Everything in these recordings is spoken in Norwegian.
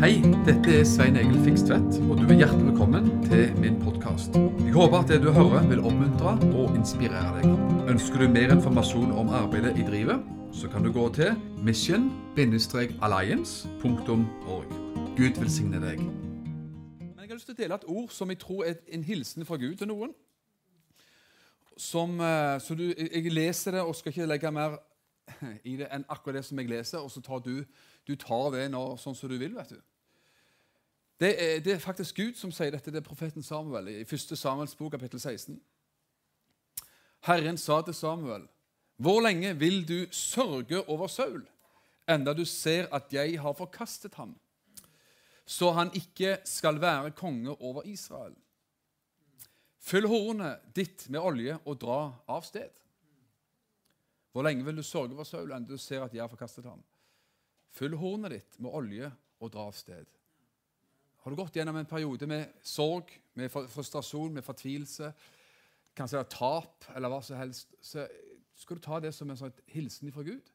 Hei, dette er Svein Egil Fikstvedt, og du er hjertelig velkommen til min podkast. Jeg håper at det du hører vil oppmuntre og inspirere deg. Ønsker du mer informasjon om arbeidet i drivet, så kan du gå til mission-alliance.org. Gud velsigne deg. Men Jeg har lyst til å dele et ord som jeg tror er en hilsen fra Gud til noen. Som, eh, så du, jeg leser det og skal ikke legge mer i det enn akkurat det som jeg leser, og så tar du, du tar det nå, sånn som du vil. vet du. Det er, det er, faktisk Gud som sier dette. Det er profeten Samuel i 1. Samuels bok, kapittel 16. Herren sa til Samuel, 'Hvor lenge vil du sørge over Saul, enda du ser at jeg har forkastet ham, så han ikke skal være konge over Israel?' Fyll hornet ditt med olje og dra av sted. Hvor lenge vil du sørge over Saul, enda du ser at jeg har forkastet ham? Fyll hornet ditt med olje og dra av sted. Har du gått gjennom en periode med sorg, med frustrasjon, med fortvilelse, kanskje det er tap eller hva som helst, så skal du ta det som en sånn hilsen fra Gud.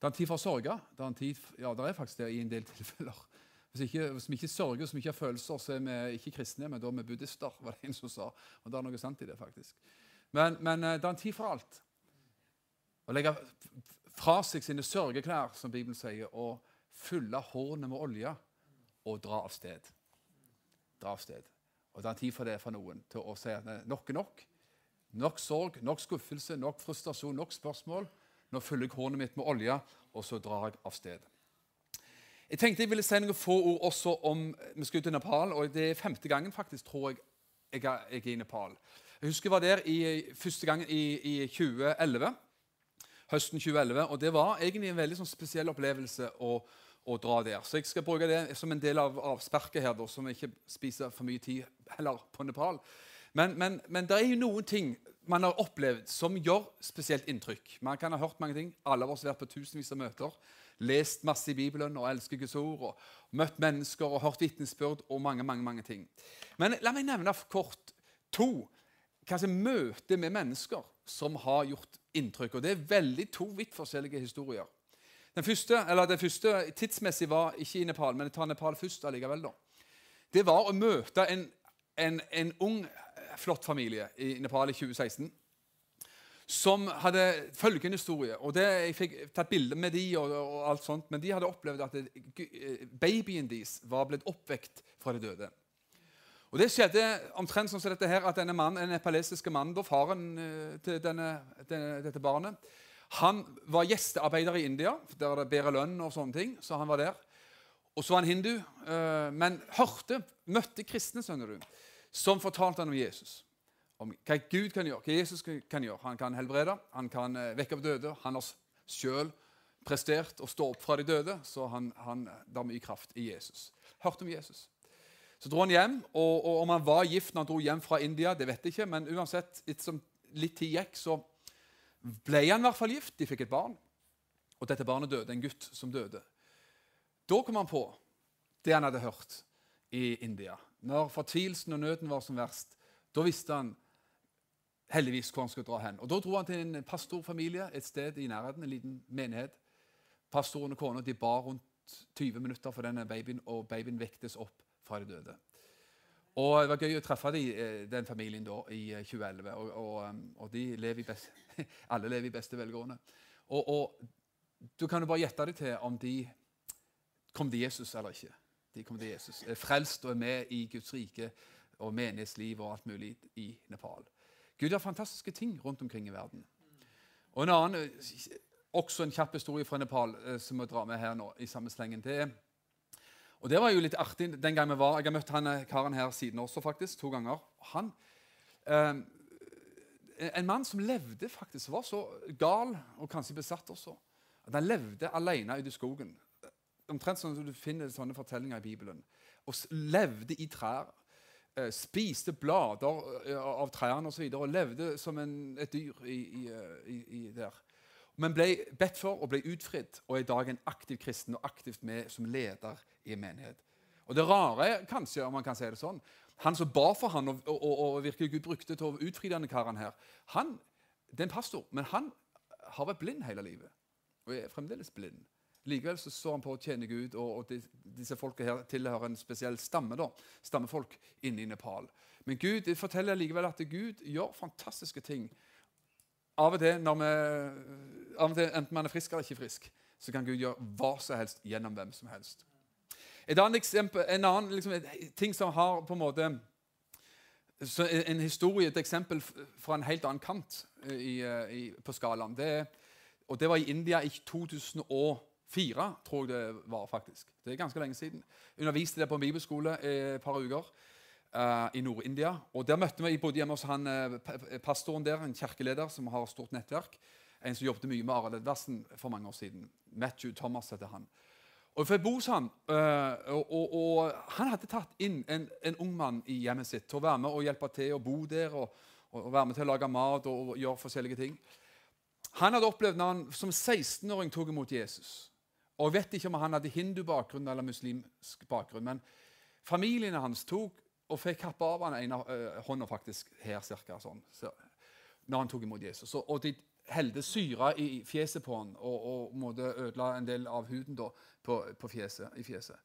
Det er en tid for å sørge. Det er, tid, ja, det er faktisk det i en del tilfeller. Hvis, ikke, vi ikke sørger, hvis vi ikke har følelser, så er vi ikke kristne, men da er vi buddhister. var det en som sa. Og det er noe sant i det, faktisk. Men, men eh, det er en tid for alt. Å legge fra seg sine sørgeklær, som Bibelen sier, og fylle hårene med olje og dra av sted. Dra av sted. Og Det er tid for det for noen til å si at nok er nok. Nok sorg, nok skuffelse, nok frustrasjon, nok spørsmål. Nå fyller jeg hornet mitt med olje, og så drar jeg av sted. Jeg tenkte jeg ville si noen få ord også om Vi skal ut til Nepal, og det er femte gangen faktisk, tror jeg, jeg er, i Nepal. Jeg husker jeg var der i, første gangen i, i 2011 høsten 2011. Og det var egentlig en veldig sånn, spesiell opplevelse å, å, dra der. Så jeg skal bruke det som en del av avsparket her, da, som vi ikke spiser for mye tid heller på Nepal. Men, men, men det er jo noen ting man har opplevd som gjør spesielt inntrykk. Man kan ha hørt mange ting. Alle av oss har vært på tusenvis av møter. Lest masse i Bibelen og elsket Guds ord. og Møtt mennesker og hørt vitnesbyrd og mange mange, mange ting. Men la meg nevne kort to kanskje møter med mennesker som har gjort inntrykk. Og Det er veldig to vidt forskjellige historier. Den første, eller den første tidsmessig var ikke i Nepal, men jeg tar Nepal først allikevel. da. Det var å møte en, en, en ung, flott familie i Nepal i 2016 som hadde følgende historie. og det, Jeg fikk tatt bilde med de og, og, alt sånt, men de hadde opplevd at det, babyen deres var blitt oppvekt fra de døde. Og Det skjedde omtrent sånn som dette her, at denne mannen, den nepalesiske mannen, da, faren eh, til denne, denne, dette barnet, han var gjestearbeider i India, der det er bedre lønn og sånne ting. så han var der. Og så var han hindu, eh, men hørte, møtte kristne skjønner du, som fortalte han om Jesus. Om hva Gud kan gjøre, hva Jesus kan gjøre. Han kan helbrede, han kan eh, vekke opp døde. Han har sjøl prestert å stå opp fra de døde, så han, han, det mye kraft i Jesus. Hørte om Jesus. Så dro han hjem, og, og, om han var gift når han dro hjem fra India, det vet jeg ikke, men uansett, litt tid gikk, så ble han i hvert fall gift. De fikk et barn, og dette barnet døde. En gutt som døde. Da kom han på det han hadde hørt i India. Når fortvilelsen og nøden var som verst, da visste han heldigvis hvor han skulle dra hen. Og Da dro han til en pastorfamilie et sted i nærheten, en liten menighet. Pastoren og kona bar rundt 20 minutter for denne babyen, og babyen vektes opp fra de døde. Og Det var gøy å treffe de, eh, den familien da i 2011. Eh, og, og, um, og de lever best, alle lever i beste velgående. Og, og, Du kan jo bare gjette deg til om de kom til Jesus eller ikke. De kom til Jesus. Er frelst og er med i Guds rike og menighetsliv og alt mulig i Nepal. Gud har fantastiske ting rundt omkring i verden. Og En annen, også en kjapp historie fra Nepal eh, som vi drar med her nå i samme slengen. det er og det var jo litt artig den gang vi var. Jeg har møtt han eh, karen her siden også, faktisk, to ganger. Han, eh, En mann som levde faktisk, var så gal og kanskje besatt også, at han levde alene ute i skogen. Omtrent sånn som du finner sånne fortellinger i Bibelen. Og levde i trær. Eh, spiste blader eh, av trærne osv. Og, så og levde som en, et dyr i, i, i, der men ble bedt for og ble utfridd, og er i dag en aktiv kristen og aktivt med som leder i en menighet. Og Det rare, kanskje, om man kan si det sånn, han som ba for han, og, og, og virkelig Gud brukte til å utfri denne karen her, han, det er en pastor, men han har vært blind hele livet. Og er fremdeles blind. Likevel så står han på å tjene Gud, og, og de, disse folka her tilhører en spesiell stamme. da, Stammefolk inne i Nepal. Men Gud det forteller likevel at Gud gjør fantastiske ting. Av og til, når vi, av og til enten man er frisk eller ikke frisk, så kan Gud gjøre hva som helst gjennom hvem som helst. Et annet eksempel, En annen liksom, ting som har på en måte en historie, et eksempel fra en helt annen kant eh, i, eh, i, på skalaen. Det, og det var i India i 2004, tror jeg det var. faktisk. Det er ganske lenge siden. Underviste der på en bibelskole et par uker uh, i Nord-India. Og Der møtte vi bodde hjemme hos han, pastoren der, en kirkeleder som har stort nettverk. En som jobbet mye med Arild Edvardsen for mange år siden. Matthew Thomas heter han. Og for bo hos han, uh, og, og, og, Han hadde tatt inn en, en, ung mann i hjemmet sitt til å være med og hjelpe til å bo der. og, og være med til å lage mat og, gjøre forskjellige ting. Han hadde opplevd når han som 16-åring tok imot Jesus. Og Jeg vet ikke om han hadde hindubakgrunn eller muslimsk bakgrunn, men familiene hans tok og fikk kappe av han ene uh, hånda faktisk her cirka, sånn, så, når han tok imot Jesus. Og, og de helte syre i fjeset på han og, og måtte ødela en del av huden da, på, på fjeset, i fjeset.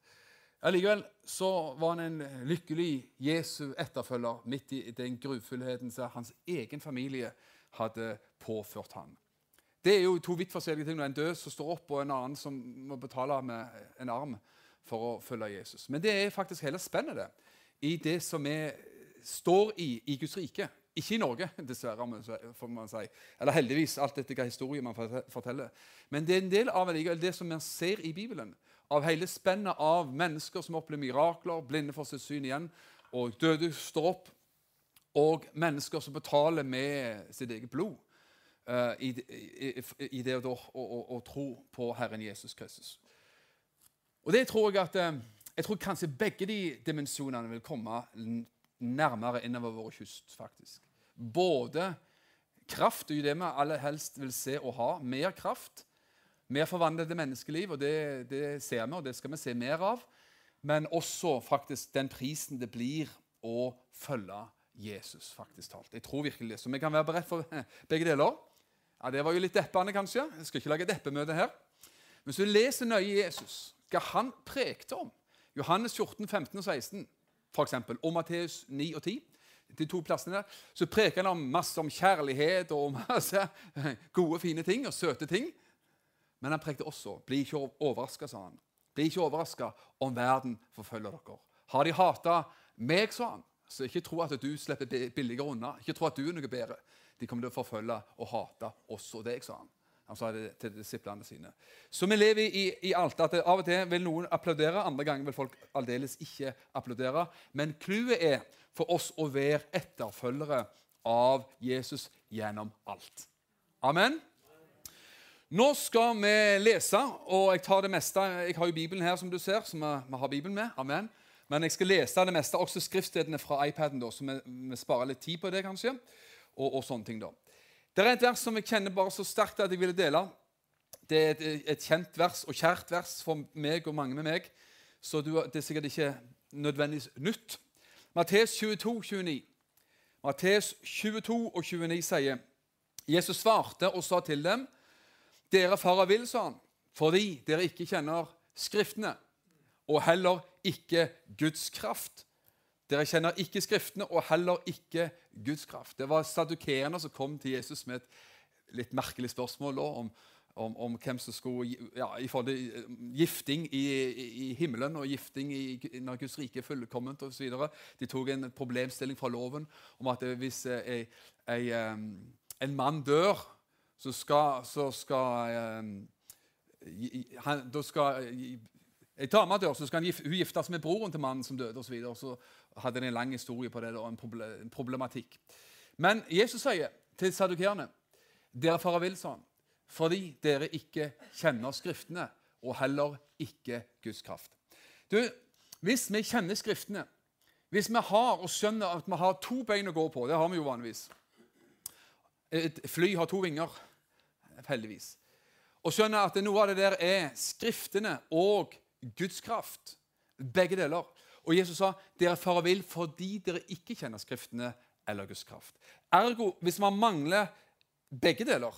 Allikevel så var han en lykkelig Jesu etterfølger midt i den grufullheten som hans egen familie hadde påført han. Det er jo to vidt forskjellige ting. En død som står opp, og en annen som må betale med en arm for å følge Jesus. Men det er faktisk hele spennende i det som vi står i i Guds rike. Ikke i Norge, dessverre, får man si. Eller heldigvis, alt etter hva historie man forteller. Men det er en del av det som man ser i Bibelen. Av hele spennet av mennesker som opplever mirakler, blinde får sitt syn igjen, og døde står opp. Og mennesker som betaler med sitt eget blod uh, i, i, i, det å, å, å, å, tro på Herren Jesus Kristus. Og det tror Jeg at, uh, jeg tror kanskje begge de dimensjonene vil komme nærmere innover vår kyst. faktisk. Både kraft, og det vi aller helst vil se og ha. Mer kraft. Mer forvandlede menneskeliv, og det, det, ser vi, og det skal vi se mer av. Men også faktisk den prisen det blir å følge Jesus. faktisk talt. Jeg tror virkelig det. Så vi kan være beredt for begge deler. Ja, Det var jo litt deppende, kanskje. Jeg skal ikke lage deppemøte her. Men hvis du leser nøye Jesus, hva han prekte om Johannes 14, 15 og 16 for eksempel, og Matteus 9 og 10, de to plassene der, så preker han om masse om kjærlighet og masse gode, fine ting og søte ting. Men han prekte også Bli ikke overraska, sa han. Bli ikke overraska om verden forfølger dere. Har de hata meg, sa han, så ikke tro at du slipper billigere unna. Ikke tro at du er noe bedre. De kommer til å forfølge og hate også deg, sa han. Han sa det til disiplene sine. Så vi lever i, i alt. at Av og til vil noen applaudere, andre ganger vil folk aldeles ikke applaudere. Men clouet er for oss å være etterfølgere av Jesus gjennom alt. Amen. Nå skal vi lese, og jeg tar det meste. Jeg har jo Bibelen her, som du ser. som vi har Bibelen med. Amen. Men jeg skal lese det meste, også skriftstedene fra iPaden, da, så vi, vi sparer litt tid på det, kanskje. Og, og sånne ting da. Det er et vers som jeg kjenner bare så sterkt at jeg ville dele. Det er et, et kjent vers og kjært vers for meg og mange med meg, så det er sikkert ikke nødvendigvis nytt. Mattes 22, 29. Mattes 22 og 29 sier Jesus svarte og sa til dem, 'Dere farer vill', sa han, 'fordi dere ikke kjenner Skriftene' og heller ikke Guds kraft. Dere kjenner ikke Skriftene og heller ikke Guds kraft. Det var sadukeerne som kom til Jesus med et litt merkelig spørsmål om, om, om, hvem som skulle ja, i forhold til eh, gifting i, i, himmelen og gifting i, når Guds rike er fullkomment osv. De tok en problemstilling fra loven om at hvis ei, ei, en mann dør, så skal, så skal han, da skal Ei dame dør, så skal hun giftes med broren til mannen som døde. Og så, videre, så hadde de en lang historie på det og en problematikk. Men Jesus sier til sadukerene dere farer vill, han, fordi dere ikke kjenner Skriftene, og heller ikke Guds kraft. Du, Hvis vi kjenner Skriftene, hvis vi har og skjønner at vi har to bein å gå på Det har vi jo vanligvis. Et fly har to vinger, heldigvis. Og skjønner at noe av det der er Skriftene og Guds kraft. Begge deler. Og Jesus sa dere farer vill fordi dere ikke kjenner Skriftene eller Guds kraft. Ergo, hvis man mangler begge deler,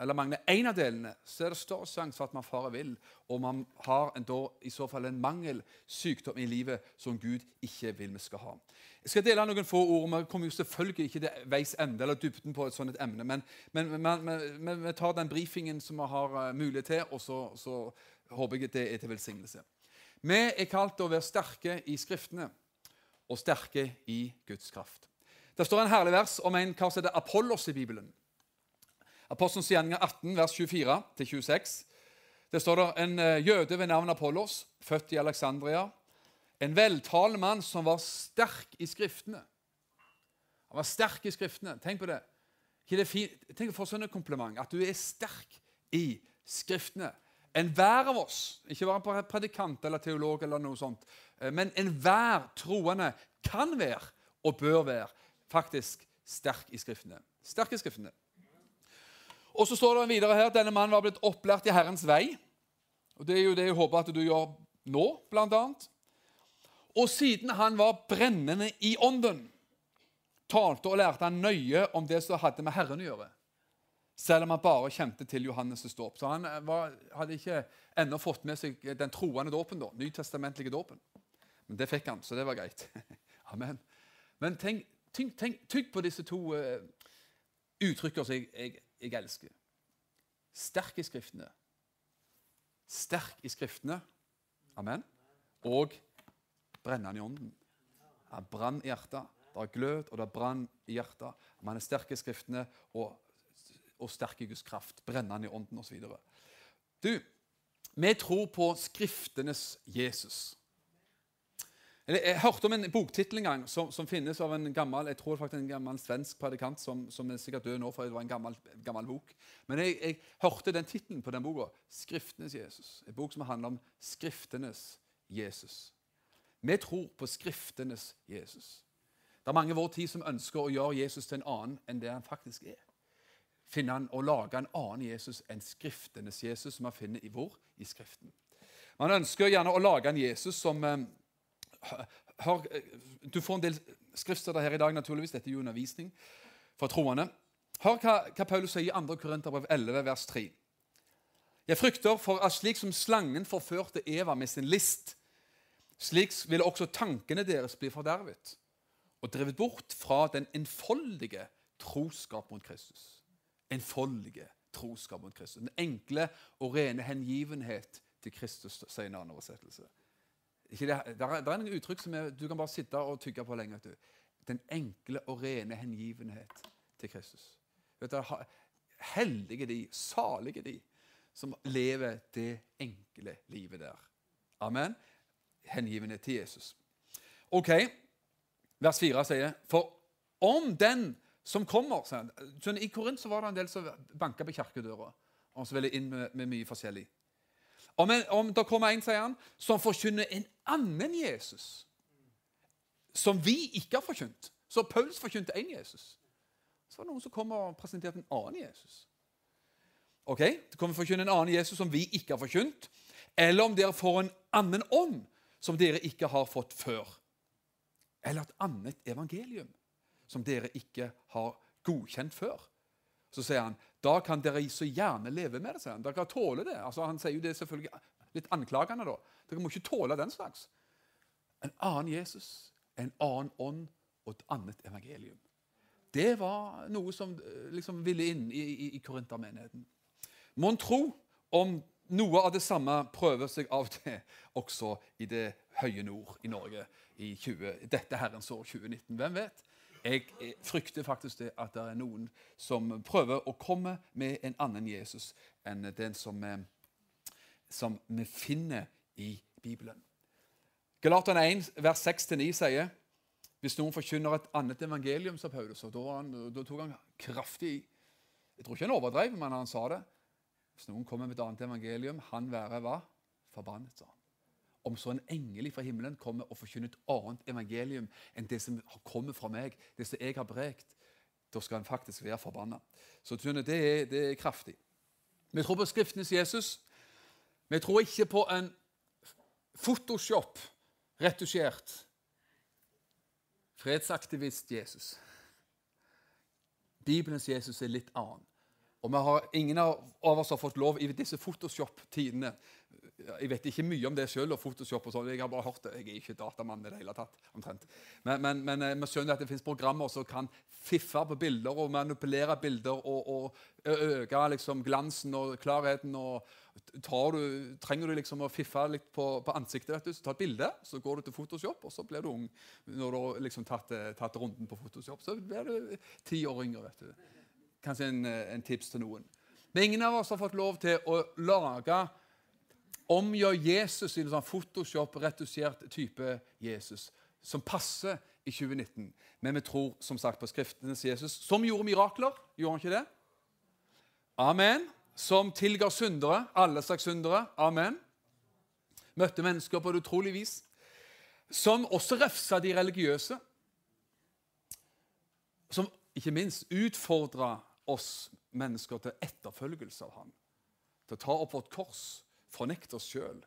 eller mangler én av delene, så er det større sjanse for at man farer vill, og man har en, da, i så fall en mangel, sykdom i livet, som Gud ikke vil vi skal ha. Jeg skal dele noen få ord. Vi kommer jo selvfølgelig ikke til veis ende eller dybden på et sånt emne, men, vi tar den brifingen som vi har uh, mulighet til, og så, så håper jeg det er til velsignelse. Vi er kalt til å være sterke i Skriftene og sterke i Guds kraft. Det står en herlig vers om en kar som heter Apollos i Bibelen. Apostelens gjerninger 18, vers 24-26. Det står der en eh, jøde ved navn Apollos, født i Alexandria. En veltalende mann som var sterk i Skriftene. Han var sterk i Skriftene. Tenk på det. Tenk å få sånne kompliment. At du er sterk i Skriftene. Enhver av oss, ikke bare en predikant eller teolog, eller noe sånt, eh, men enhver troende kan være og bør være faktisk sterk i Skriftene. Sterk i Skriftene. Og så står det videre her at denne mannen var blitt opplært i Herrens vei. Og Det er jo det jeg håper at du gjør nå, blant annet. Og siden han var brennende i ånden, talte og lærte han nøye om det som hadde med Herren å gjøre. Selv om han bare kjente til Johannes' dåp. Så han var, hadde ikke ennå fått med seg den troende dåpen, da, nytestamentlige dåpen. Men det fikk han, så det var greit. Amen. Men tenk, tenk, tenk, tenk på disse to uh, uttrykkene som jeg, jeg jeg elsker. Sterk i Skriftene. Sterk i Skriftene. Amen. Og brennende i ånden. Han brann i hjertet. Det er glød, og det er brann i hjertet. Man er sterk i Skriftene og, og sterk i Guds kraft. Brennende i ånden osv. Du, vi tror på Skriftenes Jesus. Jeg hørte om en boktittel en gang som, som, finnes av en gammel jeg tror faktisk en gammel svensk predikant som, som er sikkert død nå, for det var en gammel, gammel bok. Men jeg, jeg hørte den tittelen på den boka. 'Skriftenes Jesus'. En bok som handler om Skriftenes Jesus. Vi tror på Skriftenes Jesus. Det er mange i vår tid som ønsker å gjøre Jesus til en annen enn det han faktisk er. Finne han og lage en annen Jesus enn Skriftenes Jesus, som man finner i hvor? I Skriften. Man ønsker gjerne å lage en Jesus som har, hør, Du får en del skriftsteder her i dag, naturligvis. Dette er jo undervisning for troende. Hør hva, hva Paulus sier i 2. Korinterbrev 11, vers 3. Jeg frykter for at slik som slangen forførte Eva med sin list, slik vil også tankene deres bli fordervet og drevet bort fra den enfoldige troskap mot Kristus. Enfoldige troskap mot Kristus. Den enkle og rene hengivenhet til Kristus, sier en annen oversettelse. Det, der er, der er, noen uttrykk som er, du kan bare sitte og tygge på lenge. Den enkle og rene hengivenhet til Kristus. Vet du, heldige de, salige de, som lever det enkle livet der. Amen. Hengivenhet til Jesus. Ok, vers 4 sier For om den som kommer Sånn, I Korint var det en del som banka på kirkedøra og som ville inn med, med mye forskjellig. Om, om det kommer en, sier han, som forkynner en annen Jesus, som vi ikke har forkynt Så Paulus forkynte én Jesus. Så var det noen som kom og presenterte en annen Jesus. Ok, Det kommer forkynne en annen Jesus som vi ikke har forkynt. Eller om dere får en annen ånd som dere ikke har fått før. Eller et annet evangelium som dere ikke har godkjent før. Så sier han da kan dere så gjerne leve med det. sier han. Dere kan tåle det. Altså, han sier jo det selvfølgelig litt anklagende. da. Dere må ikke tåle den slags. En annen Jesus, en annen ånd og et annet evangelium. Det var noe som eh, liksom ville inn i, i, i korintermenigheten. Mon tro om noe av det samme prøver seg av det også i det høye nord i Norge i 20, dette herrens år 2019. Hvem vet? Jeg frykter faktisk det at det er noen som prøver å komme med en annen Jesus enn den som, eh, som vi finner i Bibelen. Galaterne 1, vers 6-9 sier hvis noen forkynner et annet evangelium, sa Paulus, og da, han, da tok han kraftig i. Jeg tror ikke han overdrev, men han sa det. Hvis noen kommer med et annet evangelium, han være hva? Forbannet, sa han om så en engel fra himmelen kommer og forkynner et annet evangelium enn det som kommer fra meg, det som jeg har brekt, da skal han faktisk være forbanna. Så det er, det er kraftig. Vi tror på Skriftenes Jesus. Vi tror ikke på en Photoshop-retusjert fredsaktivist Jesus. Bibelens Jesus er litt annen. Og vi har, ingen av oss har fått lov i disse Photoshop-tidene Jeg vet ikke mye om det sjøl, Photoshop og sånn. Jeg har bare hørt det. Jeg er ikke datamann i det hele tatt. omtrent. Men, men, men eh, vi skjønner at det finnes programmer som kan fiffe på bilder og manipulere bilder og, og øke liksom, glansen og klarheten. og du, Trenger du liksom å fiffe litt på, på ansiktet, vet du, så ta et bilde, så går du til Photoshop, og så blir du ung når du har liksom tatt, eh, tatt runden på Photoshop. Så blir du ti år yngre. vet du. Kanskje en, eh, en, tips til noen. Men ingen av oss har fått lov til å lage Omgjør Jesus i en sånn Photoshop-retusert type Jesus, som passer i 2019. Men vi tror som sagt på Skriftenes Jesus, som gjorde mirakler. Gjorde han ikke det? Amen. Som tilga syndere, alle slags syndere. Amen. Møtte mennesker på det utrolig vis. Som også refsa de religiøse. Som ikke minst utfordra oss mennesker til etterfølgelse av ham. Til å ta opp vårt kors, fornekte oss sjøl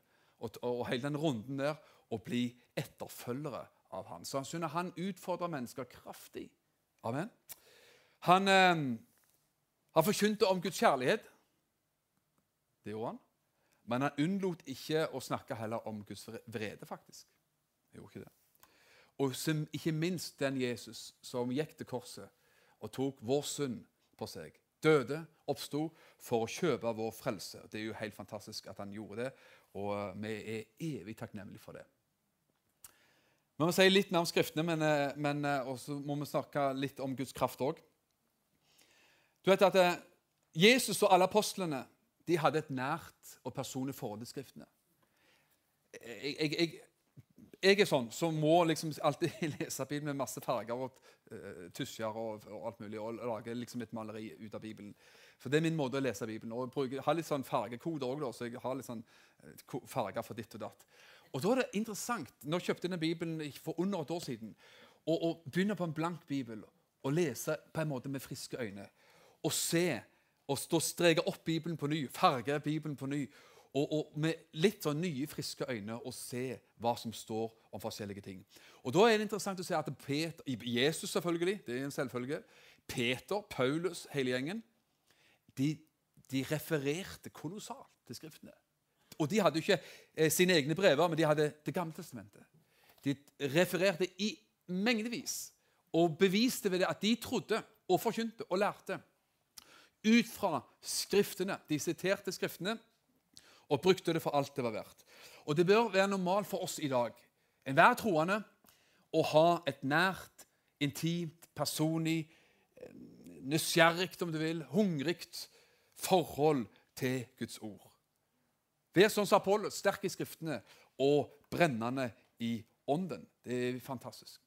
og, og, hele den runden der og bli etterfølgere av han. Så han synes han utfordrer mennesker kraftig. Amen. Han, eh, han forkynte om Guds kjærlighet. Det gjorde han. Men han unnlot ikke å snakke heller om Guds vrede, faktisk. Han gjorde ikke det. Og som, ikke minst den Jesus som gikk til korset og tok vår synd på seg. Døde, oppsto for å kjøpe vår frelse. Det er jo helt fantastisk at han gjorde det, og eh, vi er evig takknemlige for det. Vi må si litt mer om Skriftene, men, eh, men eh, også må vi snakke litt om Guds kraft òg. Du vet at Jesus og alle apostlene de hadde et nært og personlig forhold til Skriftene. Jeg, jeg, jeg er sånn som må liksom alltid lese Bibelen med masse farger og uh, tusjer og, og, alt mulig, og lage liksom et maleri ut av Bibelen. For Det er min måte å lese Bibelen. Og jeg har litt sånn fargekoder òg, så jeg har litt sånn uh, farger for ditt og datt. Og da er det interessant, Når jeg kjøpte denne Bibelen for under et år siden, å begynne på en blank bibel og lese på en måte med friske øyne, og se og stå streke opp Bibelen på ny, farge Bibelen på ny og, og, med litt sånn nye, friske øyne og se hva som står om forskjellige ting. Og Da er det interessant å se at Peter, Jesus selvfølgelig, det er en selvfølge, Peter, Paulus, hele gjengen, de, de refererte kolossalt til Skriftene. Og de hadde ikke eh, sine egne brever, men de hadde Det gamle testamentet. De refererte i mengdevis og beviste ved det at de trodde og forkynte og lærte ut fra Skriftene. De siterte Skriftene og brukte det for alt det var verdt. Og Det bør være normalt for oss i dag, enhver troende, å ha et nært, intimt, personlig, eh, nysgjerrig, om du vil, hungrig forhold til Guds ord. Vær sånn som Apollos, sterk i Skriftene og brennende i ånden. Det er fantastisk.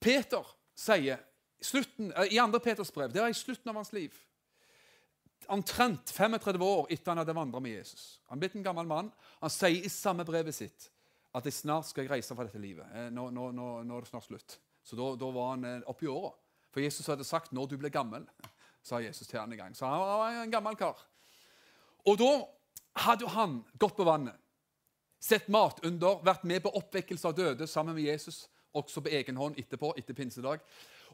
Peter sier slutten, i 2. Peters brev, det var i slutten av hans liv omtrent 35 år etter han hadde vandret med Jesus. Han er blitt en gammel mann. Han sier i samme brevet sitt at jeg snart skal jeg reise fra dette livet. Eh, nå, nå, nå, nå er det snart slutt. Så da, da var han eh, oppi åra. For Jesus hadde sagt 'når du blir gammel', sa Jesus til han en gang. Så han var en gammel kar. Og da hadde han gått på vannet, sett mat under, vært med på oppvekkelse av døde sammen med Jesus, også på egen hånd etterpå, etter pinsedag.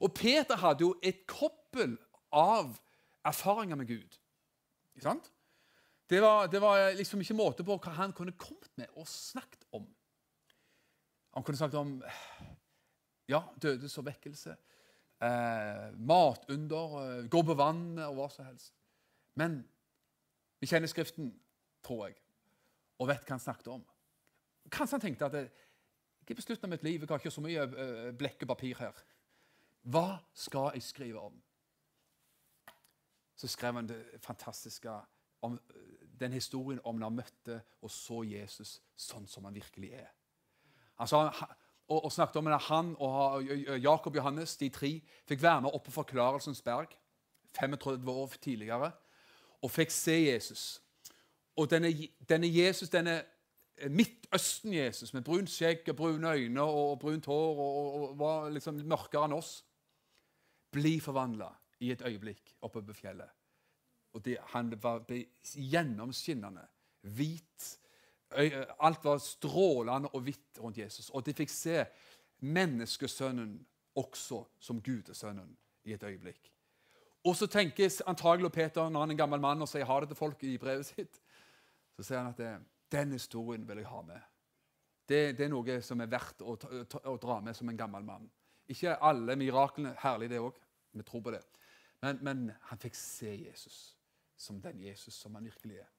Og Peter hadde jo et koppel av erfaringer med Gud. Det var, det var, liksom ikke måte på hva han kunne kommet med og snakket om. Han kunne snakket om ja, dødes og vekkelse, eh, matunder, eh, gå på vannet og hva som helst. Men vi kjenner Skriften, tror jeg, og vet hva han snakket om. Kanskje han tenkte at jeg er på slutten av mitt liv, jeg har ikke så mye eh, blekk og papir her. Hva skal jeg skrive om? Så skrev han det fantastiske om den historien om når han møtte og så Jesus sånn som han virkelig er. Altså, og, og snakket om at Han og Jakob Johannes de tre, fikk være med opp på Forklarelsens berg 35 år tidligere og fikk se Jesus. Og denne, denne Jesus, denne Midtøsten-Jesus med brunt skjegg og brune øyne og brunt hår og, og, og var liksom mørkere enn oss, bli forvandla i et øyeblikk oppe på fjellet. Og det, Han var gjennomskinnende hvit. Alt var strålende og hvitt rundt Jesus. Og de fikk se menneskesønnen også som gudesønnen i et øyeblikk. Og så tenker antagelig Peter, når han er en gammel mann og sier ha det til folk i brevet sitt, så sier han at det, den historien vil jeg ha med. Det, det er noe som er verdt å, å, dra med som en gammel mann. Ikke alle miraklene. Herlig, det òg. Vi tror på det. Men, men, han fikk se Jesus som den Jesus som han virkelig er.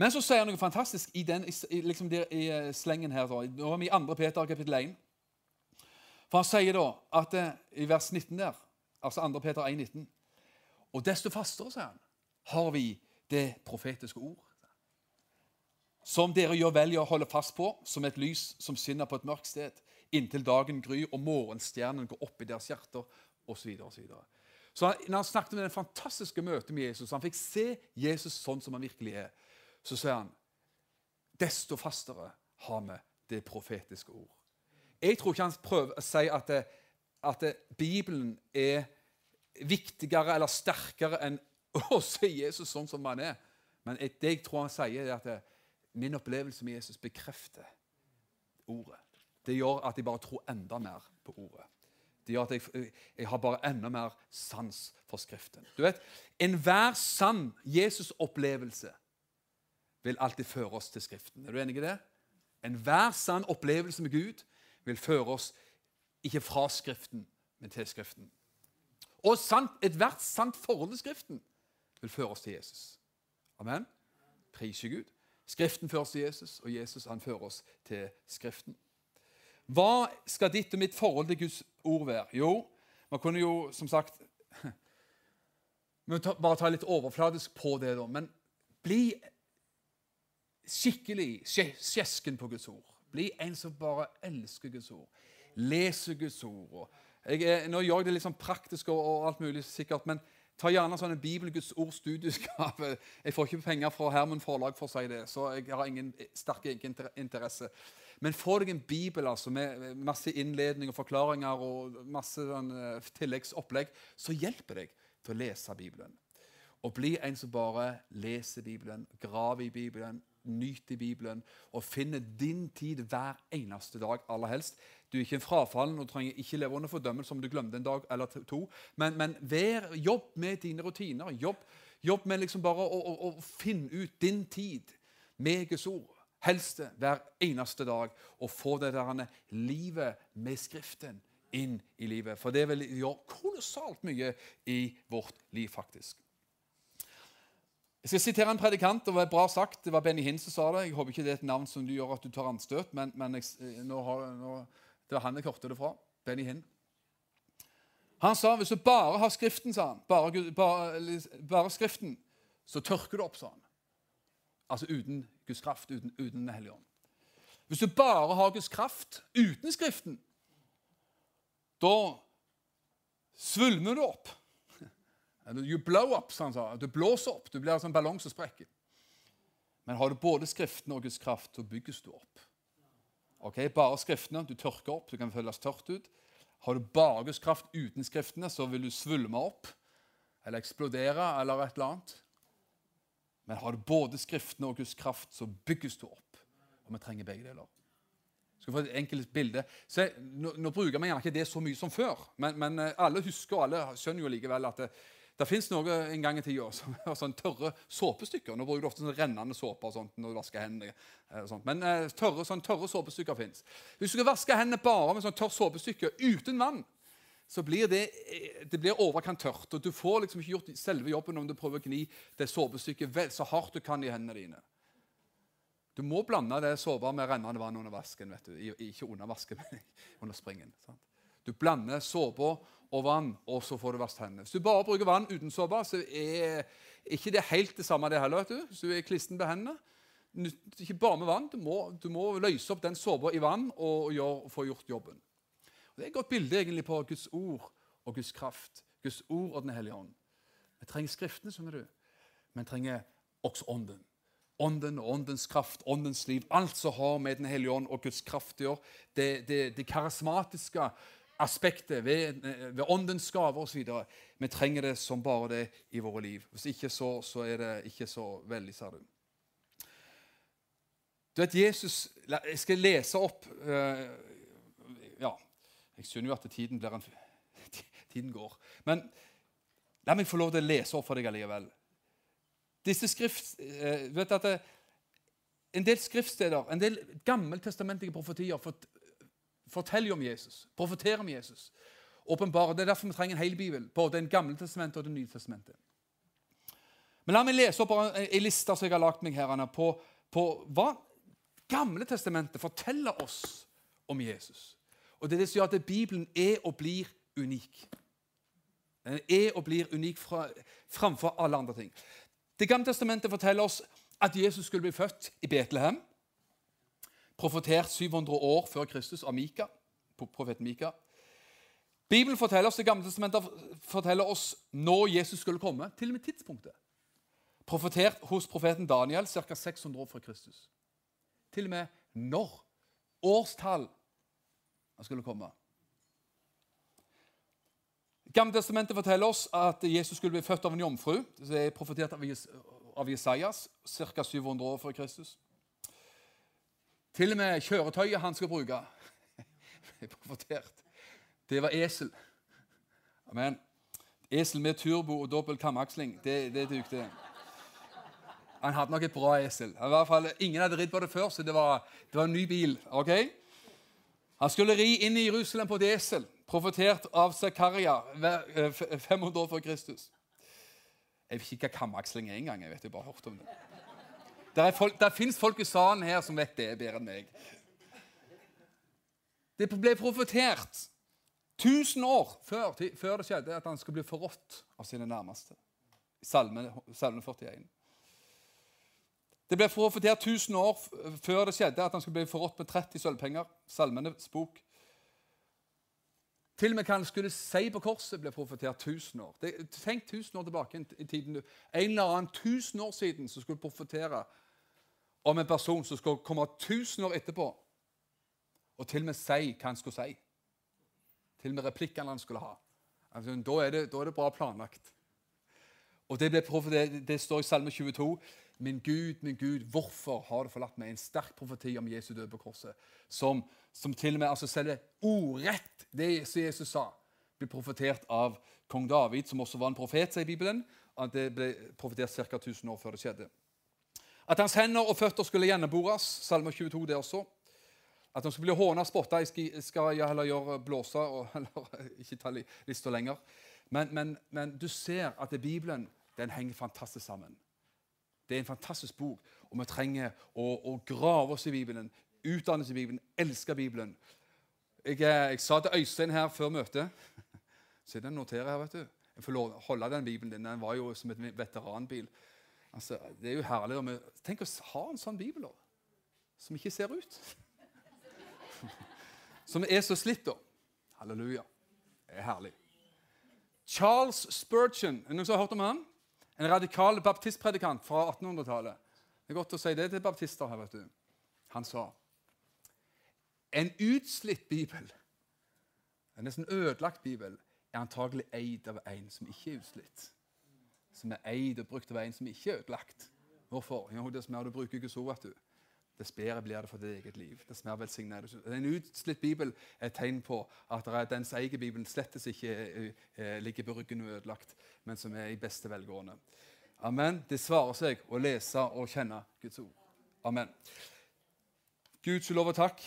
Men så sier han noe fantastisk i, den, i, liksom der, i eh, slengen her. Nå er vi i 2. Peter kapittel 1. For han sier da at eh, i vers 19 der, altså 2. Peter 1, 19, Og desto fastere, sier han, har vi det profetiske ord. Som dere gjør vel i å holde fast på, som et lys som skinner på et mørkt sted, inntil dagen gryr og morgenstjernen går opp i deres hjerter, osv. Så, så, så når han snakket om det fantastiske møtet med Jesus, han fikk se Jesus sånn som han virkelig er, så sier han desto fastere har vi det profetiske ord. Jeg tror ikke han prøver å si at, det, at det, Bibelen er viktigere eller sterkere enn å se Jesus sånn som han er. Men det jeg tror han sier, er at det, min opplevelse med Jesus bekrefter ordet. Det gjør at jeg bare tror enda mer på ordet. Det gjør at jeg, jeg har bare enda mer sans for Skriften. Du vet, Enhver sann Jesus-opplevelse vil alltid føre oss til Skriften. Er du enig i det? Enhver sann opplevelse med Gud vil føre oss ikke fra Skriften, men til Skriften. Og ethvert sant forhold til Skriften vil føre oss til Jesus. Amen. Priser Gud. Skriften fører oss til Jesus, og Jesus han fører oss til Skriften. Hva skal ditt og mitt forhold til Guds ord være? Jo, man kunne jo som sagt Bare ta litt overfladisk på det, da. Men bli skikkelig skjesken på Guds ord. Bli en som bare elsker Guds ord. Leser Guds ord. Jeg, nå gjør jeg det litt sånn praktisk og, og alt mulig sikkert, men Ta gjerne sånn en Bibel Guds ord studieskap. Jeg får ikke penger fra Herman Forlag for å si det, så jeg har ingen sterk interesse. Men få deg en bibel altså, med masse innledning og forklaringer og masse sånn, eh, tilleggsopplegg, så hjelper deg til å lese Bibelen. Og bli en som bare leser Bibelen, graver i Bibelen, nyter Bibelen og finner din tid hver eneste dag, aller helst. Du er ikke en frafallen og trenger ikke leve under fordømmelse om du glemte en dag eller to. Men, men vær, jobb med dine rutiner. Jobb, jobb med liksom bare å, å, å, finne ut din tid med Guds ord. Helst hver eneste dag. Og få det der livet med Skriften inn i livet. For det vil gjøre kolossalt mye i vårt liv, faktisk. Jeg skal sitere en predikant. Det var bra sagt. Det var Benny Hinn som sa det. Jeg håper ikke det er et navn som du gjør at du tar anstøt, men, men jeg, nå, har, nå det var han jeg hørte det fra. Benny Hinn. Han sa hvis du bare har Skriften, sa han, bare, bare, bare Skriften, så tørker du opp, sa han. Altså uten Guds kraft, uten, uten Den hellige ånd. Hvis du bare har Guds kraft uten Skriften, da svulmer du opp. You blow up, som han sa. Du blåser opp. Du blir en ballong som sprekker. Men har du både Skriften og Guds kraft, så bygges du opp. Ok, Bare Skriftene. Du tørker opp, du kan føles tørt ut. Har du bare Guds kraft uten Skriftene, så vil du svulme opp eller eksplodere eller et eller annet. Men har du både Skriftene og Guds kraft, så bygges du opp. Og vi trenger begge deler. Skal få et enkelt bilde. Se, nå, nå, bruker vi gjerne ikke det så mye som før, men, men eh, alle husker og alle skjønner jo likevel at det, det fins noe en gang i tida som har sånn tørre såpestykker. Nå bruker du ofte sånn rennende såpe når du vasker hendene. Og sånt. Men eh, tørre, sånn tørre såpestykker fins. Hvis du skal vaske hendene bare med sånn tørt såpestykke uten vann, så blir det, eh, det blir overkant tørt. Og du får liksom ikke gjort selve jobben om du prøver å gni det såpestykket så hardt du kan i hendene dine. Du må blande det såpa med rennende vann under vasken. vet du. Ikke under vasken, men under springen. Sant? Du blander såpa og vann, og så får du vasket hendene. Hvis du bare bruker vann uten såpe, så er ikke det helt det samme det heller. vet du. Hvis du er klisten på hendene, ikke bare med vann. Du må, du må løse opp den såpa i vann og, gjør, få gjort jobben. Det er et godt bilde egentlig på Guds ord og Guds kraft. Guds ord og Den hellige ånd. Vi trenger Skriftene, skjønner du. Men trenger også Ånden. Ånden og åndens kraft, åndens liv. Alt som har med Den hellige ånd og Guds kraft å gjøre. Det, det, det karismatiske aspektet, ved, ved åndens gaver osv. Vi trenger det som bare det i våre liv. Hvis ikke så, så er det ikke så veldig, sa du. Du vet, Jesus Jeg skal lese opp uh, Ja, jeg skjønner jo at tiden, en, tiden går. Men La meg få lov til å lese opp for deg allikevel. Disse skrift, eh, vet at det, En del skriftsteder, en del gammeltestamentlige profetier fort, forteller om Jesus, profeterer om Jesus. Åpenbare. Det er derfor vi trenger en hel bibel, både Den gamle testamentet og Det nye testamentet. Men la meg lese opp en liste som jeg har lagt meg her, på, på hva Gamle testamentet forteller oss om Jesus. Og Det er det som gjør at Bibelen er og blir unik. Den er og blir unik fra, framfor alle andre ting. Det gamle testamentet forteller oss at Jesus skulle bli født i Betlehem. Profetert 700 år før Kristus av Mika, profeten Mika. Bibelen forteller oss, Det gamle testamentet forteller oss når Jesus skulle komme, til og med tidspunktet. Profetert hos profeten Daniel ca. 600 år før Kristus. Til og med når. Årstall han skulle komme. Gammeltestamentet forteller oss at Jesus skulle bli født av en jomfru. Det er profetert av Jesajas ca. 700 år før Kristus. Til og med kjøretøyet han skal bruke, er profetert. Det var esel. Amen. Esel med turbo og dobbel kamaksling. Det, det dukte. Han hadde nok et bra esel. I hvert fall, ingen hadde ridd på det før, så det var, det var en ny bil. ok? Han skulle ri inn i Jerusalem på et esel profetert av Zakaria 500 eh, år før Kristus. Jeg vet ikke hva kamaksling er engang. Jeg vet jeg bare hørt om det. Der, folk, der fins folk i salen her som vet det bedre enn meg. Det ble profetert 1000 år før, før, det skjedde at han skulle bli forrådt av sine nærmeste. Salme, salme 41. Det ble profetert 1000 år før det skjedde at han skulle bli forrådt med 30 sølvpenger. Salmenes bok. Til og med hva han skulle si på korset, ble profetert 1000 år. Det, tenk 1000 år tilbake i tiden. En eller annen 1000 år siden som skulle profetere om en person som skulle komme 1000 år etterpå og til og med si hva han skulle si. Til og med replikkene han skulle ha. Altså, da, er det, da, er det, bra planlagt. Og det, det, det står i Salme 22 Min Gud, min Gud, hvorfor har du forlatt meg? En sterk profeti om Jesu død på korset. Som, som til og med altså selve ordrett, det Jesus sa, ble profetert av kong David, som også var en profet, sier Bibelen. at Det ble profetert ca. 1000 år før det skjedde. At hans hender og føtter skulle gjennombores, Salme 22 det også. At han skulle bli håna og spotta, skal jeg heller gjøre blåse og heller ikke ta lista lenger. Men, men, men, du ser at Bibelen den henger fantastisk sammen. Det er en fantastisk bok, og vi trenger å, å grave oss i Bibelen, utdanne oss i Bibelen, elske Bibelen. Jeg, eh, jeg, sa til Øystein her før møtet Se, den noterer her, vet du. Jeg får lov holde den Bibelen din. Den var jo som et veteranbil. Altså, det er jo herlig. Med, tenk å ha en sånn bibel da, som ikke ser ut. Som er så slitt, da. Halleluja. Det er herlig. Charles Spurgeon, er det noen som har hørt om han? En radikal baptistpredikant fra 1800-tallet. Det er godt å si det til baptister her, vet du. Han sa en utslitt bibel, en nesten ødelagt bibel, er antagelig eid av en som ikke er utslitt. Som er eid og brukt av en som ikke er ødelagt. Hvorfor? Jo, dess mer du bruker ikke så, vet du, dess bedre blir det for ditt eget liv. Dess mer er En utslitt bibel er et tegn på at det er dens egen bibel slettes ikke eh, eh, ligger ryggen og ødelagt men som er i beste velgående. Amen. Det svarer seg å lese og kjenne Guds ord. Amen. Guds lov og takk.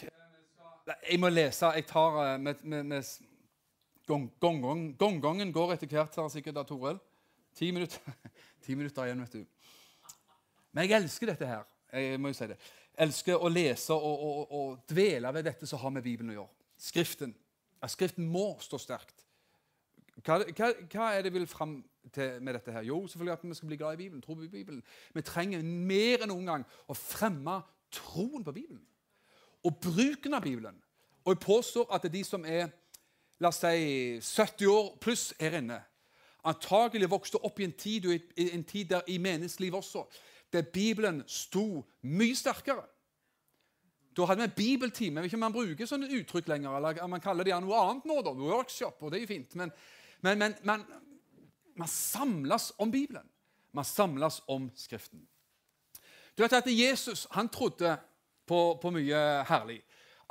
Jeg må lese. Jeg tar med, med, med, Gongongen gong, gong, går etter hvert, her sikkert da, Torell. Ti minutter. Ti minutter igjen, vet du. Men jeg elsker dette her. Jeg må jo si det. Elsker å lese og, og, og dvele ved dette som har med Bibelen å gjøre. Skriften. Ja, skriften må stå sterkt. Hva, hva, hva, er det vi vil fram til med dette? her? Jo, selvfølgelig at vi skal bli glad i Bibelen. tro på Bibelen. Vi trenger mer enn noen gang å fremme troen på Bibelen. Og bruken av Bibelen. Og jeg påstår at det er de som er la oss si, 70 år pluss her inne, antagelig vokste opp i en tid, i en tid der i menneskelivet også, der Bibelen sto mye sterkere. Da hadde vi en bibeltime. Vet ikke om man bruker sånne uttrykk lenger. eller Man kaller det noe annet nå, da, workshop, og det er jo fint. Men, men, men man, man samles om Bibelen. Man samles om Skriften. Du vet at Jesus han trodde på, på mye herlig.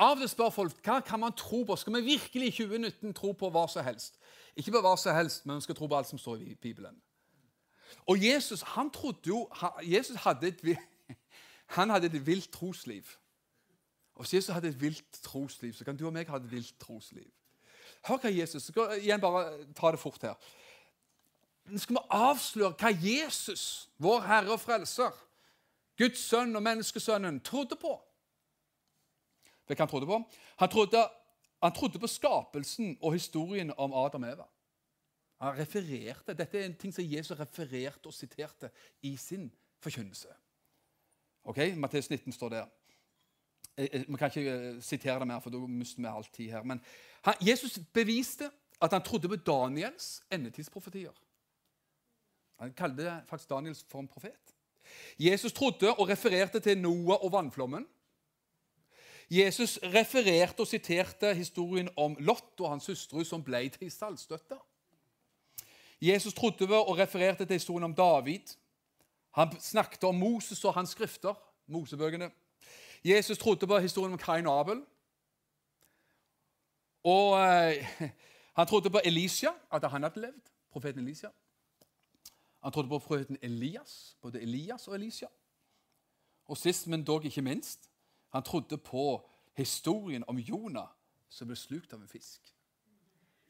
Av til spør folk hva kan man tro på. Skal vi virkelig i 2019 tro på hva som helst? Ikke på hva som helst, men vi skal tro på alt som står i Bibelen. Og Jesus han trodde jo, Jesus hadde et, han hadde et vilt trosliv. Og hvis Jesus hadde et vilt trosliv, så kan du og meg ha et vilt trosliv. Hør hva Jesus skal igjen bare ta det fort her. Nå skal vi avsløre hva Jesus, vår Herre og Frelser, Guds sønn og menneskesønnen, trodde på. Hva han trodde på? Han trodde, han trodde på skapelsen og historien om Adam og Eva. Han refererte, Dette er en ting som Jesus refererte og siterte i sin forkynnelse. Ok, Matteus 19 står der. Vi kan ikke eh, sitere det mer, for da mister vi all tid her. Men han, Jesus beviste at han trodde på Daniels endetidsprofetier. Han kalte faktisk Daniels for en profet. Jesus trodde og refererte til Noah og vannflommen. Jesus refererte og siterte historien om Lot og hans hustru som ble til saltstøtta. Jesus trodde ved og refererte til historien om David. Han snakket om Moses og hans skrifter, Mosebøkene. Jesus trodde på historien om Kain og Abel. Og eh, han trodde på Elisha, at han hadde levd. Profeten Elisha. Han trodde på profeten Elias, både Elias og Elisha. Og sist, men dog ikke minst, han trodde på historien om Jonah som ble slukt av en fisk.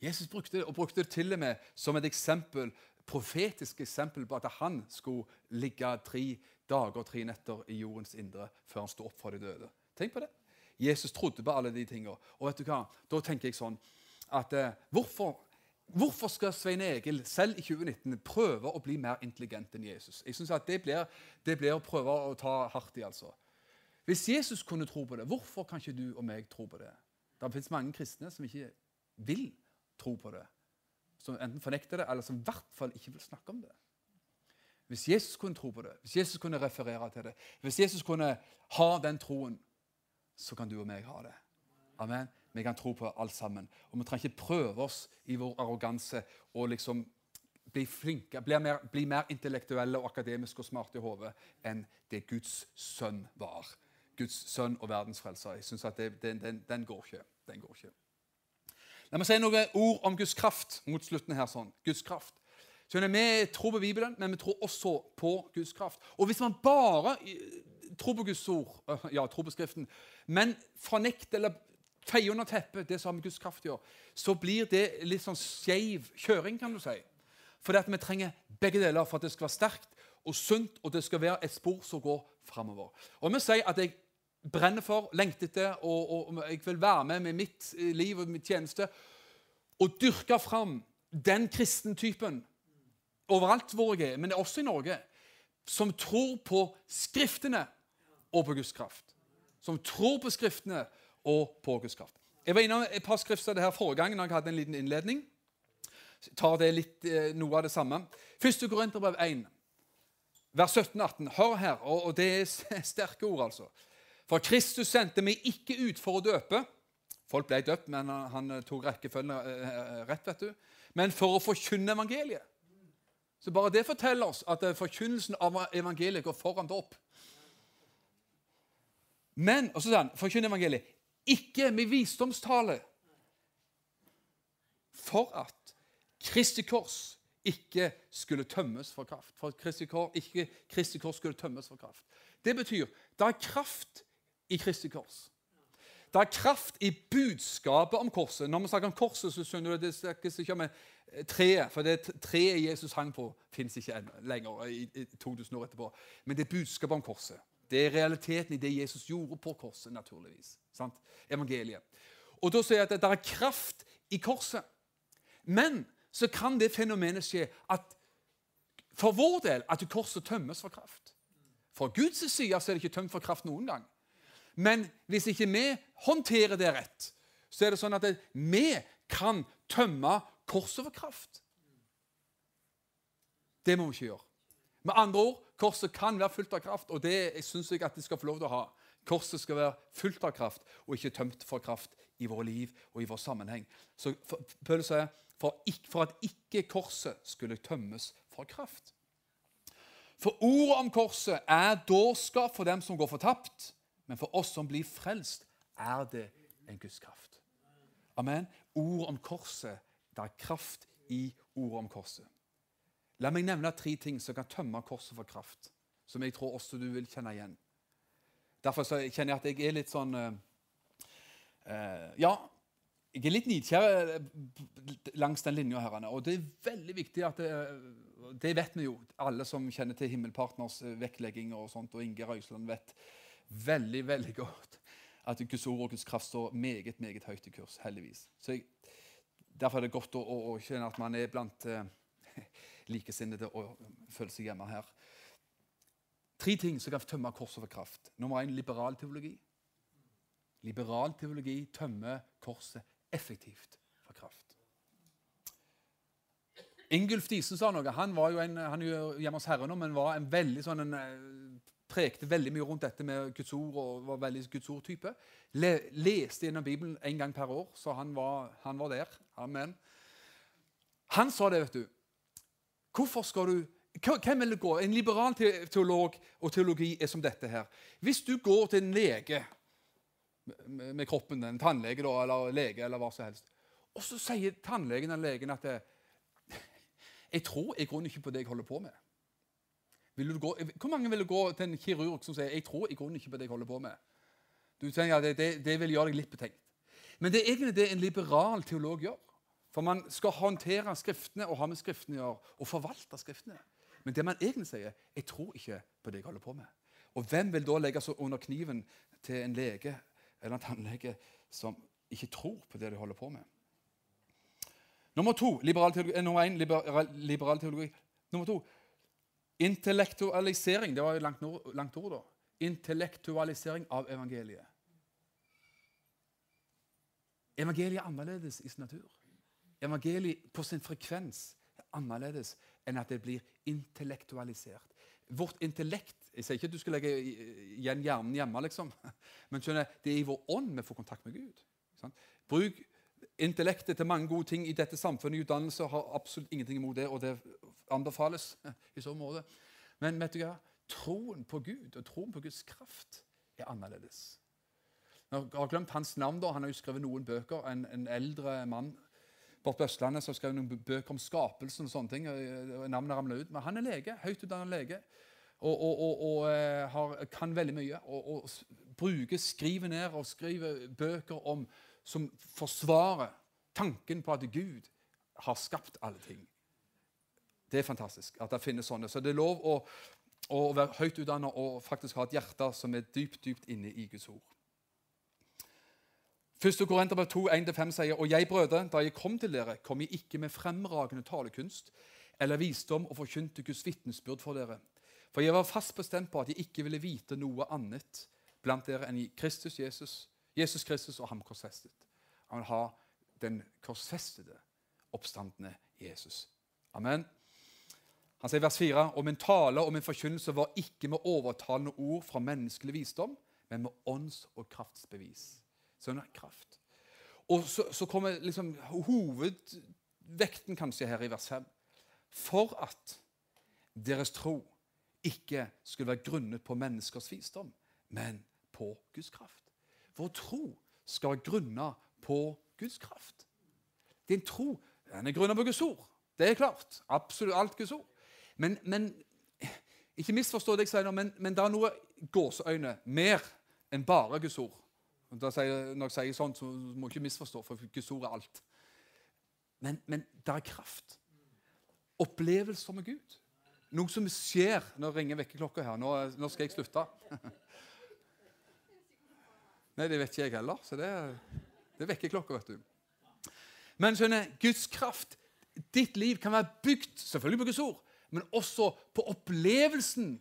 Jesus brukte det, og brukte det til og med som et eksempel, profetisk eksempel på at han skulle ligge tre dager og tre netter i jordens indre før han sto opp fra de døde. Tenk på det. Jesus trodde på alle de tingene. Og vet du hva? Da tenker jeg sånn at eh, hvorfor, hvorfor, skal Svein Egil selv i 2019 prøve å bli mer intelligent enn Jesus? Jeg synes at det blir, det blir å prøve å ta hardt i. altså. Hvis Jesus kunne tro på det, hvorfor kan ikke du og meg tro på det? Det finnes mange kristne som ikke vil tro på det. Som enten fornekter det, eller som i hvert fall ikke vil snakke om det. Hvis Jesus kunne tro på det, hvis Jesus kunne referere til det, hvis Jesus kunne ha den troen, så kan du og meg ha det. Amen. Vi kan tro på alt sammen. Og vi trenger ikke prøve oss i vår arroganse og liksom bli flinke, bli mer, bli mer intellektuelle og akademiske og smarte i hodet enn det Guds sønn var. Guds sønn og verdens frelser. Jeg synes at det, den, den, den, går ikke. den går ikke. La meg si noen ord om Guds kraft mot slutten her. sånn. Guds kraft. Skjønner, Vi tror på Bibelen, men vi tror også på Guds kraft. Og Hvis man bare eh, tror på Guds ord, øh, ja, tror på Skriften, men fornekter eller feier under teppet det som har med Guds kraft å gjøre, så blir det litt sånn skeiv kjøring, kan du si. Fordi at vi trenger begge deler for at det skal være sterkt og sunt, og det skal være et spor som går framover. Og vi sier at jeg brenner for, lengter etter, og, og, jeg vil være med med mitt eh, liv og mitt tjeneste og dyrke fram den kristentypen overalt hvor jeg er, men også i Norge, som tror på Skriftene og på Guds kraft. Som tror på Skriftene og på Guds kraft. Jeg var innom et par skriftsteder her forrige gang når jeg hadde en liten innledning. Jeg tar det litt, eh, noe av det samme. Første Korinterbrev 1, vers 17-18. Hør her, og det er sterke ord, altså. For Kristus sendte meg ikke ut for å døpe. Folk ble døpt, men han tok rekkefølgen eh, rett, vet du. Men for å forkynne evangeliet. Så bare det forteller oss at eh, forkynnelsen av evangeliet går foran dåp. Men og så sier han, forkynne evangeliet ikke med visdomstale, for at Kristi kors ikke skulle tømmes for kraft. For Kristi kors, ikke Kristi kors skulle tømmes for kraft. Det betyr da kraft i Kristi kors. Det er kraft i budskapet om korset. Når vi snakker om korset, så skjønner du det snakkes ikke om treet. For det treet Jesus hang på, fins ikke lenger i 2000 år etterpå. Men det er budskapet om korset. Det er realiteten i det Jesus gjorde på korset, naturligvis. Sant? Evangeliet. Og da sier jeg at det er kraft i korset. Men så kan det fenomenet skje at for vår del at korset tømmes for kraft. For Guds side er det ikke tømt for kraft noen gang. Men hvis ikke vi håndterer det rett, så er det sånn at vi kan tømme korset for kraft. Det må vi ikke gjøre. Med andre ord, korset kan være fullt av kraft, og det syns jeg at de skal få lov til å ha. Korset skal være fullt av kraft og ikke tømt for kraft i våre liv og i vår sammenheng. Så Paulus sier for, for at ikke korset skulle tømmes for kraft. For ordet om korset er dårskap for dem som går fortapt, men for oss som blir frelst, er det en Guds kraft. Amen. Ord om korset. Det er kraft i ordet om korset. La meg nevne tre ting som kan tømme korset for kraft, som jeg tror også du vil kjenne igjen. Derfor kjenner jeg at jeg er litt sånn uh, Ja, jeg er litt nidkjær eh, langs den linja. her, Og det er veldig viktig at det, det vet vi jo, alle som kjenner til Himmelpartners vektlegginger og sånt, og Inge Røiseland vet veldig, veldig godt at Guds ord og Guds kraft står meget meget høyt i kurs, heldigvis. Så jeg, Derfor er det godt å, å, å kjenne at man er blant eh, likesinnede og føler seg hjemme her. Tre ting som kan tømme korset for kraft. Nummer én liberal teologi. Liberal teologi tømmer korset effektivt for kraft. Ingulf Diesen sa noe. Han var jo en, han er hjemme hos Herren nå, men var en veldig sånn en, eh, prekte veldig mye rundt dette med Guds ord og var veldig Guds ord-type. Le, leste gjennom Bibelen en gang per år, så han var, han var, der. Amen. Han sa det, vet du. Hvorfor skal du Hvem vil du gå? En liberal teolog og teologi er som dette her. Hvis du går til en lege med, kroppen, en tannlege da, eller lege, eller hva som helst, og så sier tannlegen eller legen at det, jeg tror i grunnen ikke på det jeg holder på med. Gå, hvor mange vil gå til en kirurg som sier jeg tror i grunnen ikke på det jeg holder på med? Du tenker at det, det, det vil gjøre deg litt betenkt. Men det er egentlig det en liberal teolog gjør. For man skal håndtere Skriftene og ha med Skriftene å gjøre, og forvalte Skriftene. Men det man egentlig sier, jeg tror ikke på det jeg holder på med. Og hvem vil da legge seg under kniven til en lege eller en tannlege som ikke tror på det de holder på med? Nummer to, liberal teologi, eh, nummer én, liberal, liberal teologi. Nummer to, Intellektualisering det var jo langt, langt ord, da. Intellektualisering av evangeliet. Evangeliet er annerledes i sin natur. Evangeliet på sin frekvens er annerledes enn at det blir intellektualisert. Vårt intellekt Jeg sier ikke at du skal legge igjen hjernen hjemme, liksom. men skjønner, det er i vår ånd vi får kontakt med Gud. Sant? Bruk intellektet til mange gode ting i dette samfunnet. Utdannelse har absolutt ingenting imot det, og det anbefales i så måte. Men vet du hva? troen på Gud og troen på Guds kraft er annerledes. Jeg har glemt hans navn. da, Han har jo skrevet noen bøker. En, en eldre mann borte på Østlandet som har skrevet noen bøker om skapelsen. og sånne ting, navnet ramla ut. Men han er lege, høyt utdannet lege og, og, og, og eh, har, kan veldig mye. Og, bruker, skriver ned og skriver bøker om, som forsvarer tanken på at Gud har skapt alle ting. Det er fantastisk at det finnes sånne. Så det er lov å, å være høyt utdanna og faktisk ha et hjerte som er dypt, dypt inne i Guds ord. 1. Korinterbrev 2, 1-5 sier, Og jeg, brødre, da jeg kom til dere, kom jeg ikke med fremragende talekunst eller visdom og forkynte Guds vitnesbyrd for dere. For jeg var fast bestemt på at jeg ikke ville vite noe annet blant dere enn i Kristus Jesus, Jesus Kristus og ham korsfestet. Han vil ha den korsfestede, oppstandende Jesus. Amen. Han sier i vers 4.: Og min tale og min forkynnelse var ikke med overtalende ord fra menneskelig visdom, men med ånds- og kraftsbevis. Sånn er kraft. Og så, så kommer liksom hovedvekten kanskje her i vers 5. For at deres tro ikke skulle være grunnet på menneskers visdom, men på Guds kraft. Vår tro skal være grunnet på Guds kraft. Din tro den er grunnet på Guds ord. Det er klart. Absolutt alt Guds ord. Men, men ikke misforstå det jeg sier nå, men, men det er noe gåseøyne mer enn bare Guds ord. Sier, når jeg sier sånt, så må jeg ikke misforstå, for Guds ord er alt. Men, men det er kraft. Opplevelser med Gud. Noe som skjer Nå ringer vekkerklokka her. Nå, nå, skal jeg slutte. Nei, det vet ikke jeg heller. Så det, det vekker klokka, vet du. Men skjønner, Guds kraft Ditt liv kan være bygd selvfølgelig på Guds ord, men også på opplevelsen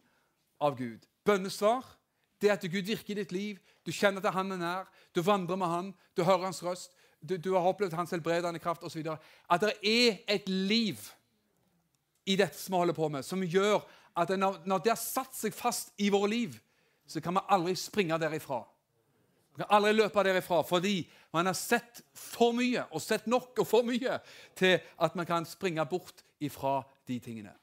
av Gud. Bønnesvar, det at Gud virker i ditt liv, du kjenner at Han er nær, du vandrer med Han, du hører Hans røst, du, du har opplevd Hans helbredende kraft osv. At det er et liv i dette som vi holder på med, som gjør at når, når det har satt seg fast i våre liv, så kan vi aldri springe derifra. Vi kan aldri løpe derifra fordi man har sett for mye og sett nok og for mye til at man kan springe bort ifra de tingene.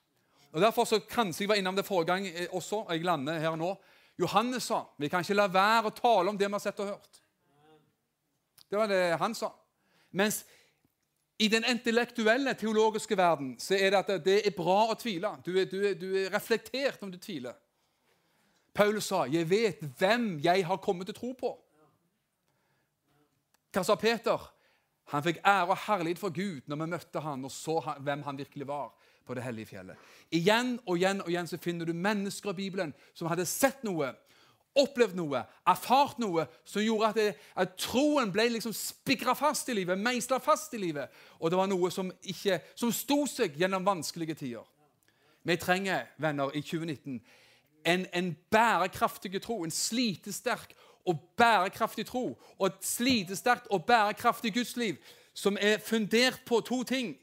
Og Derfor så kanskje jeg var innom det forrige gang eh, også, og jeg lander her nå. Johannes sa vi kan ikke la være å tale om det vi har sett og hørt. Det var det han sa. Mens i den intellektuelle teologiske verden så er det at det er bra å tvile. Du er, du er, du er reflektert om du tviler. Paulus sa, 'Jeg vet hvem jeg har kommet til å tro på'. Hva sa Peter? Han fikk ære og herlighet for Gud når vi møtte han og så hvem han virkelig var på det hellige fjellet. Igjen og igjen og igjen så finner du mennesker i Bibelen som hadde sett noe, opplevd noe, erfart noe som gjorde at, det, at troen ble liksom spigra fast i livet, meisla fast i livet. Og det var noe som, ikke, som sto seg gjennom vanskelige tider. Vi trenger, venner, i 2019 en, en bærekraftig tro, en slitesterk og bærekraftig tro, og et slitesterkt og bærekraftig gudsliv som er fundert på to ting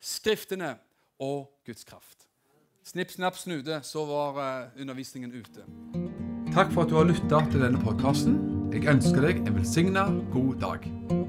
Skriftene og Guds kraft. Snipp, snapp, snude, så var uh, undervisningen ute. Takk for at du har lytta til denne podkasten. Jeg ønsker deg en velsigna god dag.